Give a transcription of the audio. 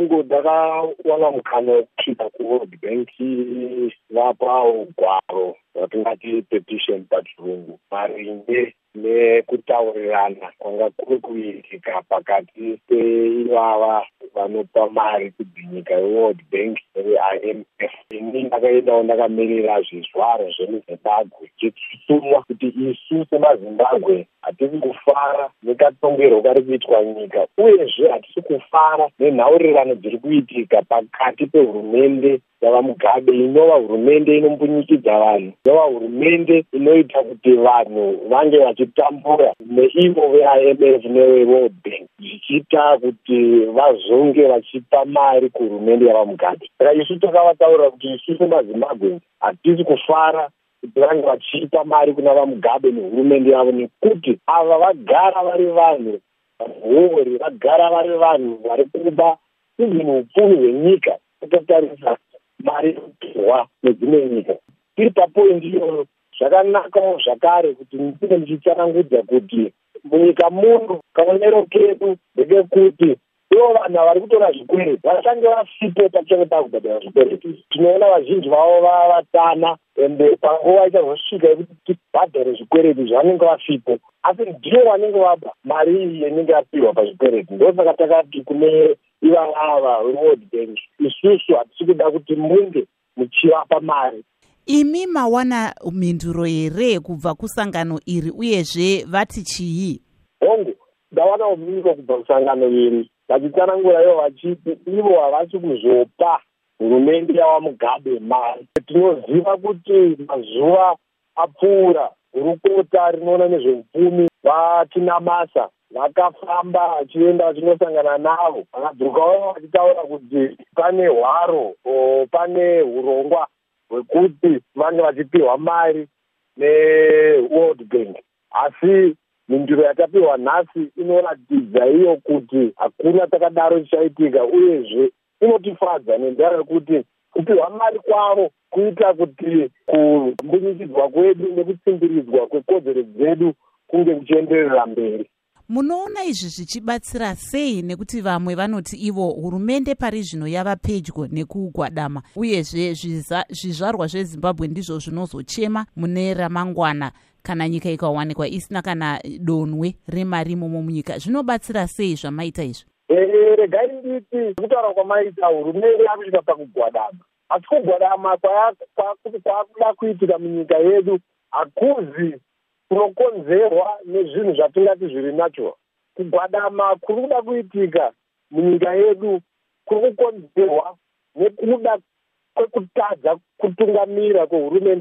hongu ndakawana mukana wekusvika kuworld bank vapa ugwaro ratingati petition pachirungu maringe nekutaurirana kwanga kuri kuitika pakati peivava vanopa mari kuti nyika yeworld bank neveimf ini ndakaendawo ndakamirira zvizvarwa zvemuzimbabwe. Chichitumwa kuti isu semazimbabwe hatisi kufara nekatongerwo kari kuitwa nyika uyezve hatisi kufara nenhaurirano dziri kuitika pakati pehurumende yavamugabe. Inova hurumende inombunyikidzwa vanhu inova hurumende inoita kuti vanhu vange vachitambura neivo veimf neweworld bank zvichiita kuti vazonge vachipa mari kuhurumende yavamugabe saka isu takavataurira kuti isu semazimbabwe hatisi kufara kuti vange vachipa mari kuna vamugabe nehurumende yavo nekuti ava vagara vari vanhu vahori vagara vari vanhu vari kuba even upfumi hwenyika totarisa mari inopiwa nedzimwe nyika. Tiri papoindi iyoyo zvakanakawo zvakare kuti ndine ndichitsanangudza kuti munyika muno kaonero kedu ndekekuti ivo vanhu vari kutora zvikwereti vachange vasipo pachange pakubhadhara zvikwereti tinoona vazhinji vavo vavatana ende panguva ichazosvika yekuti tibhadhare zvikwereti zvavanenge vafipo asi ndivo vanenge vaba mari iyi inenge yapihwa pazvikwereti ndosaka takati kune ivavava weworld bank isusu hatisi kuda kuti munge muchivapa mari imi mawana mhinduro here kubva kusangano iri uyezve vati chii? Hongu ndawanawo mhinduro kubva kusangano iri. Vachitsanangura ivo vachiti ivo havasi kuzopa hurumende yava mugabe mari. Tinoziva kuti mazuva apfuura hurukota rinoona nezveupfumi vatinamasa vakafamba vachienda vachinosangana navo. Vakadzokawo vachitaura kuti pane hwaro pane urongwa hwekuti vange vachipiwa mari neworld bank. Asi mhinduro yatapiwa nhasi inoratidza iyo kuti hakuna takadaro chichaitika uyezve inotifadza nenzara yekuti kupiwa mari kwavo kuita kuti kumbunyikidzwa kwedu nekutsimbilidzwa kwekodzero dzedu kunge kuchienderera mberi munoona izvi zvichibatsira sei nekuti vamwe vanoti ivo hurumende pari zvino yava pedyo nekugwadama uyezve zvizvarwa zvezimbabwe ndizvo zvinozochema mune ramangwana kana nyika ikawanikwa isina kana donwe remari imomo munyika zvinobatsira sei zvamaita izvi regai nditi kutaura kwamaita hurumende yakusvika pakugwadama asi kugwadama kwakuda kuitika munyika yedu hakuzi kunokonzerwa nezvinhu zvatingati zviri natural kugwadama kuri kuda kuitika munyika yedu kuri kukonzerwa nekuda kwekutadza kutungamira kwehurumende